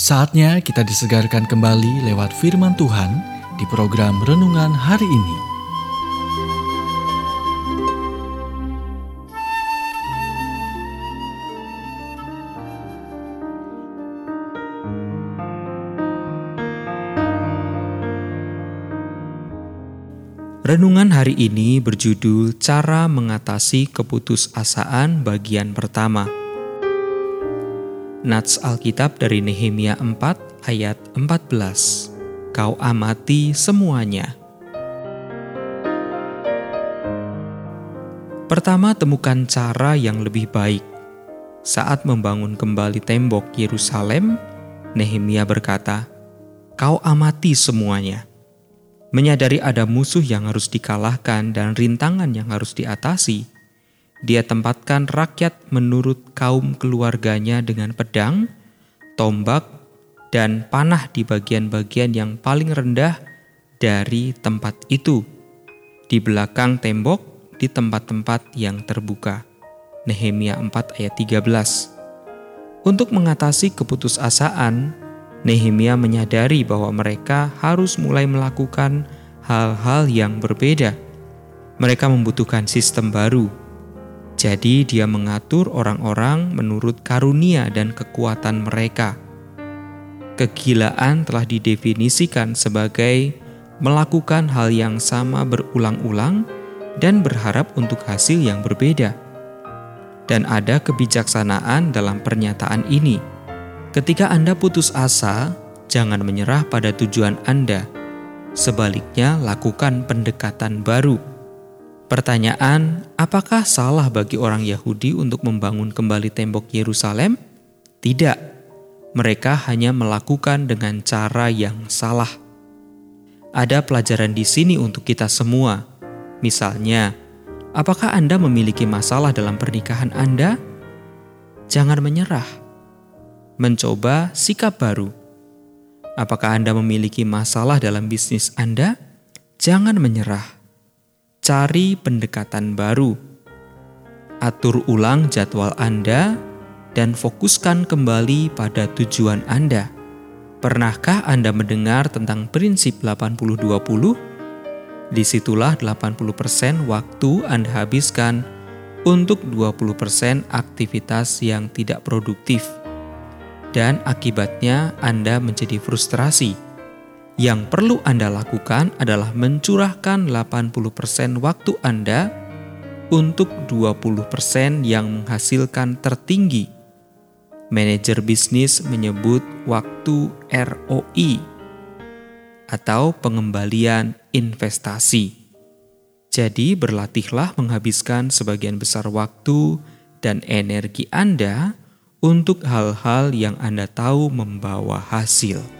Saatnya kita disegarkan kembali lewat firman Tuhan di program renungan hari ini. Renungan hari ini berjudul Cara Mengatasi Keputusasaan bagian pertama. Nats Alkitab dari Nehemia 4 ayat 14. Kau amati semuanya. Pertama, temukan cara yang lebih baik. Saat membangun kembali tembok Yerusalem, Nehemia berkata, "Kau amati semuanya." Menyadari ada musuh yang harus dikalahkan dan rintangan yang harus diatasi, dia tempatkan rakyat menurut kaum keluarganya dengan pedang, tombak, dan panah di bagian-bagian yang paling rendah dari tempat itu, di belakang tembok, di tempat-tempat yang terbuka. Nehemia 4 ayat 13 Untuk mengatasi keputusasaan, Nehemia menyadari bahwa mereka harus mulai melakukan hal-hal yang berbeda. Mereka membutuhkan sistem baru, jadi, dia mengatur orang-orang menurut karunia dan kekuatan mereka. Kegilaan telah didefinisikan sebagai melakukan hal yang sama berulang-ulang dan berharap untuk hasil yang berbeda. Dan ada kebijaksanaan dalam pernyataan ini. Ketika Anda putus asa, jangan menyerah pada tujuan Anda. Sebaliknya, lakukan pendekatan baru Pertanyaan, apakah salah bagi orang Yahudi untuk membangun kembali tembok Yerusalem? Tidak. Mereka hanya melakukan dengan cara yang salah. Ada pelajaran di sini untuk kita semua. Misalnya, apakah Anda memiliki masalah dalam pernikahan Anda? Jangan menyerah. Mencoba sikap baru. Apakah Anda memiliki masalah dalam bisnis Anda? Jangan menyerah cari pendekatan baru. Atur ulang jadwal Anda dan fokuskan kembali pada tujuan Anda. Pernahkah Anda mendengar tentang prinsip 80-20? Di situlah 80% waktu Anda habiskan untuk 20% aktivitas yang tidak produktif. Dan akibatnya Anda menjadi frustrasi yang perlu Anda lakukan adalah mencurahkan 80% waktu Anda untuk 20% yang menghasilkan tertinggi. Manajer bisnis menyebut waktu ROI atau pengembalian investasi. Jadi, berlatihlah menghabiskan sebagian besar waktu dan energi Anda untuk hal-hal yang Anda tahu membawa hasil.